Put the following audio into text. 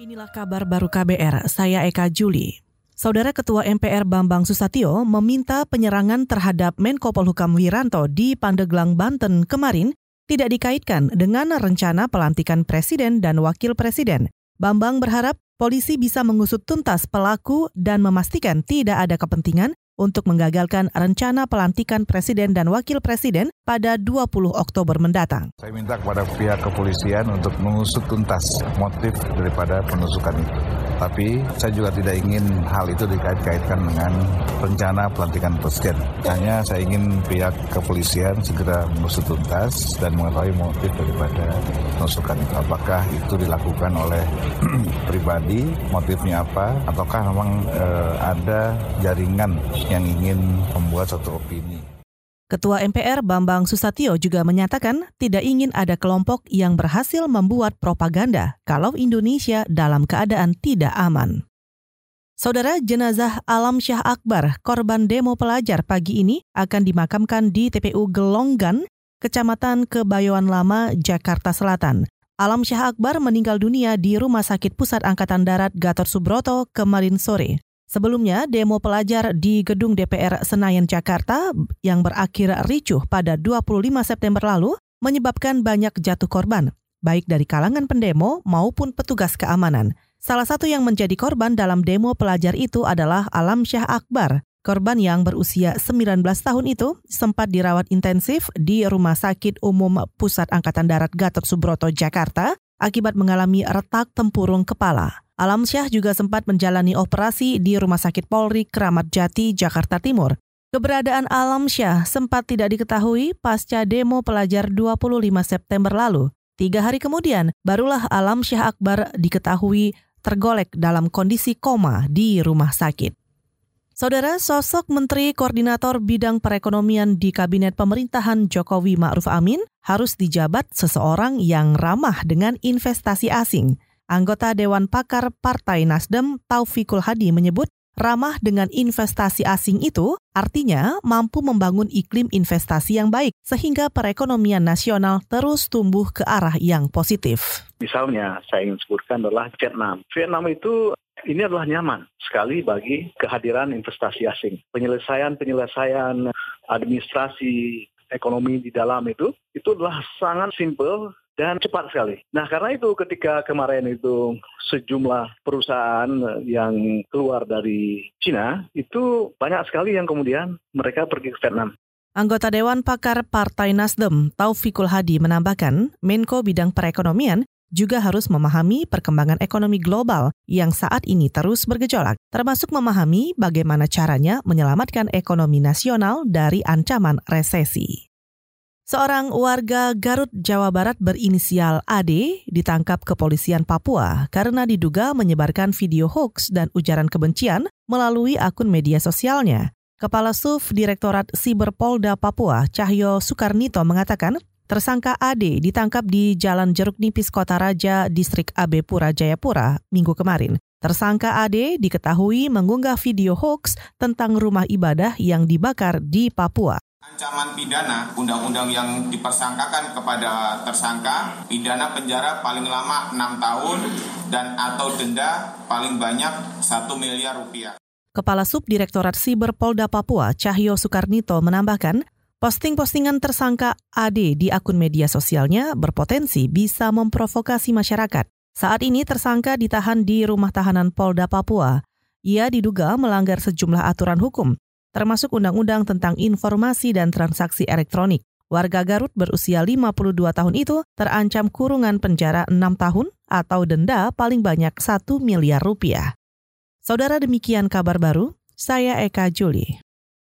Inilah kabar baru KBR, saya Eka Juli. Saudara Ketua MPR Bambang Susatyo meminta penyerangan terhadap Menko Polhukam Wiranto di Pandeglang, Banten kemarin tidak dikaitkan dengan rencana pelantikan presiden dan wakil presiden. Bambang berharap polisi bisa mengusut tuntas pelaku dan memastikan tidak ada kepentingan untuk menggagalkan rencana pelantikan presiden dan wakil presiden pada 20 Oktober mendatang. Saya minta kepada pihak kepolisian untuk mengusut tuntas motif daripada penusukan itu. Tapi saya juga tidak ingin hal itu dikait-kaitkan dengan rencana pelantikan presiden. Hanya saya ingin pihak kepolisian segera mengusut tuntas dan mengetahui motif daripada penusukan itu. Apakah itu dilakukan oleh pribadi, motifnya apa, ataukah memang eh, ada jaringan yang ingin membuat satu opini. Ketua MPR Bambang Susatyo juga menyatakan tidak ingin ada kelompok yang berhasil membuat propaganda kalau Indonesia dalam keadaan tidak aman. Saudara jenazah Alam Syah Akbar, korban demo pelajar pagi ini akan dimakamkan di TPU Gelonggan, Kecamatan Kebayoan Lama, Jakarta Selatan. Alam Syah Akbar meninggal dunia di Rumah Sakit Pusat Angkatan Darat Gatot Subroto kemarin sore. Sebelumnya, demo pelajar di gedung DPR Senayan Jakarta yang berakhir ricuh pada 25 September lalu menyebabkan banyak jatuh korban, baik dari kalangan pendemo maupun petugas keamanan. Salah satu yang menjadi korban dalam demo pelajar itu adalah Alam Syah Akbar. Korban yang berusia 19 tahun itu sempat dirawat intensif di Rumah Sakit Umum Pusat Angkatan Darat Gatot Subroto, Jakarta akibat mengalami retak tempurung kepala. Alam Syah juga sempat menjalani operasi di Rumah Sakit Polri Keramat Jati, Jakarta Timur. Keberadaan Alam Syah sempat tidak diketahui pasca demo pelajar 25 September lalu. Tiga hari kemudian, barulah Alam Syah Akbar diketahui tergolek dalam kondisi koma di rumah sakit. Saudara, sosok Menteri Koordinator Bidang Perekonomian di Kabinet Pemerintahan Jokowi Ma'ruf Amin harus dijabat seseorang yang ramah dengan investasi asing. Anggota Dewan Pakar Partai Nasdem Taufikul Hadi menyebut ramah dengan investasi asing itu artinya mampu membangun iklim investasi yang baik sehingga perekonomian nasional terus tumbuh ke arah yang positif. Misalnya saya ingin sebutkan adalah Vietnam. Vietnam itu ini adalah nyaman sekali bagi kehadiran investasi asing. Penyelesaian-penyelesaian administrasi ekonomi di dalam itu, itu adalah sangat simple dan cepat sekali. Nah karena itu ketika kemarin itu sejumlah perusahaan yang keluar dari Cina itu banyak sekali yang kemudian mereka pergi ke Vietnam. Anggota Dewan Pakar Partai Nasdem Taufikul Hadi menambahkan, Menko Bidang Perekonomian juga harus memahami perkembangan ekonomi global yang saat ini terus bergejolak, termasuk memahami bagaimana caranya menyelamatkan ekonomi nasional dari ancaman resesi. Seorang warga Garut, Jawa Barat berinisial AD ditangkap kepolisian Papua karena diduga menyebarkan video hoax dan ujaran kebencian melalui akun media sosialnya. Kepala Suf Direktorat Siberpolda Papua, Cahyo Soekarnito mengatakan, tersangka AD ditangkap di Jalan Jeruk Nipis Kota Raja, Distrik AB Pura Jayapura, minggu kemarin. Tersangka AD diketahui mengunggah video hoax tentang rumah ibadah yang dibakar di Papua. Ancaman pidana undang-undang yang dipersangkakan kepada tersangka pidana penjara paling lama 6 tahun dan atau denda paling banyak 1 miliar rupiah. Kepala Subdirektorat Siber Polda Papua Cahyo Soekarnito menambahkan, posting-postingan tersangka AD di akun media sosialnya berpotensi bisa memprovokasi masyarakat. Saat ini tersangka ditahan di rumah tahanan Polda Papua. Ia diduga melanggar sejumlah aturan hukum, termasuk Undang-Undang tentang Informasi dan Transaksi Elektronik. Warga Garut berusia 52 tahun itu terancam kurungan penjara 6 tahun atau denda paling banyak 1 miliar rupiah. Saudara demikian kabar baru, saya Eka Juli.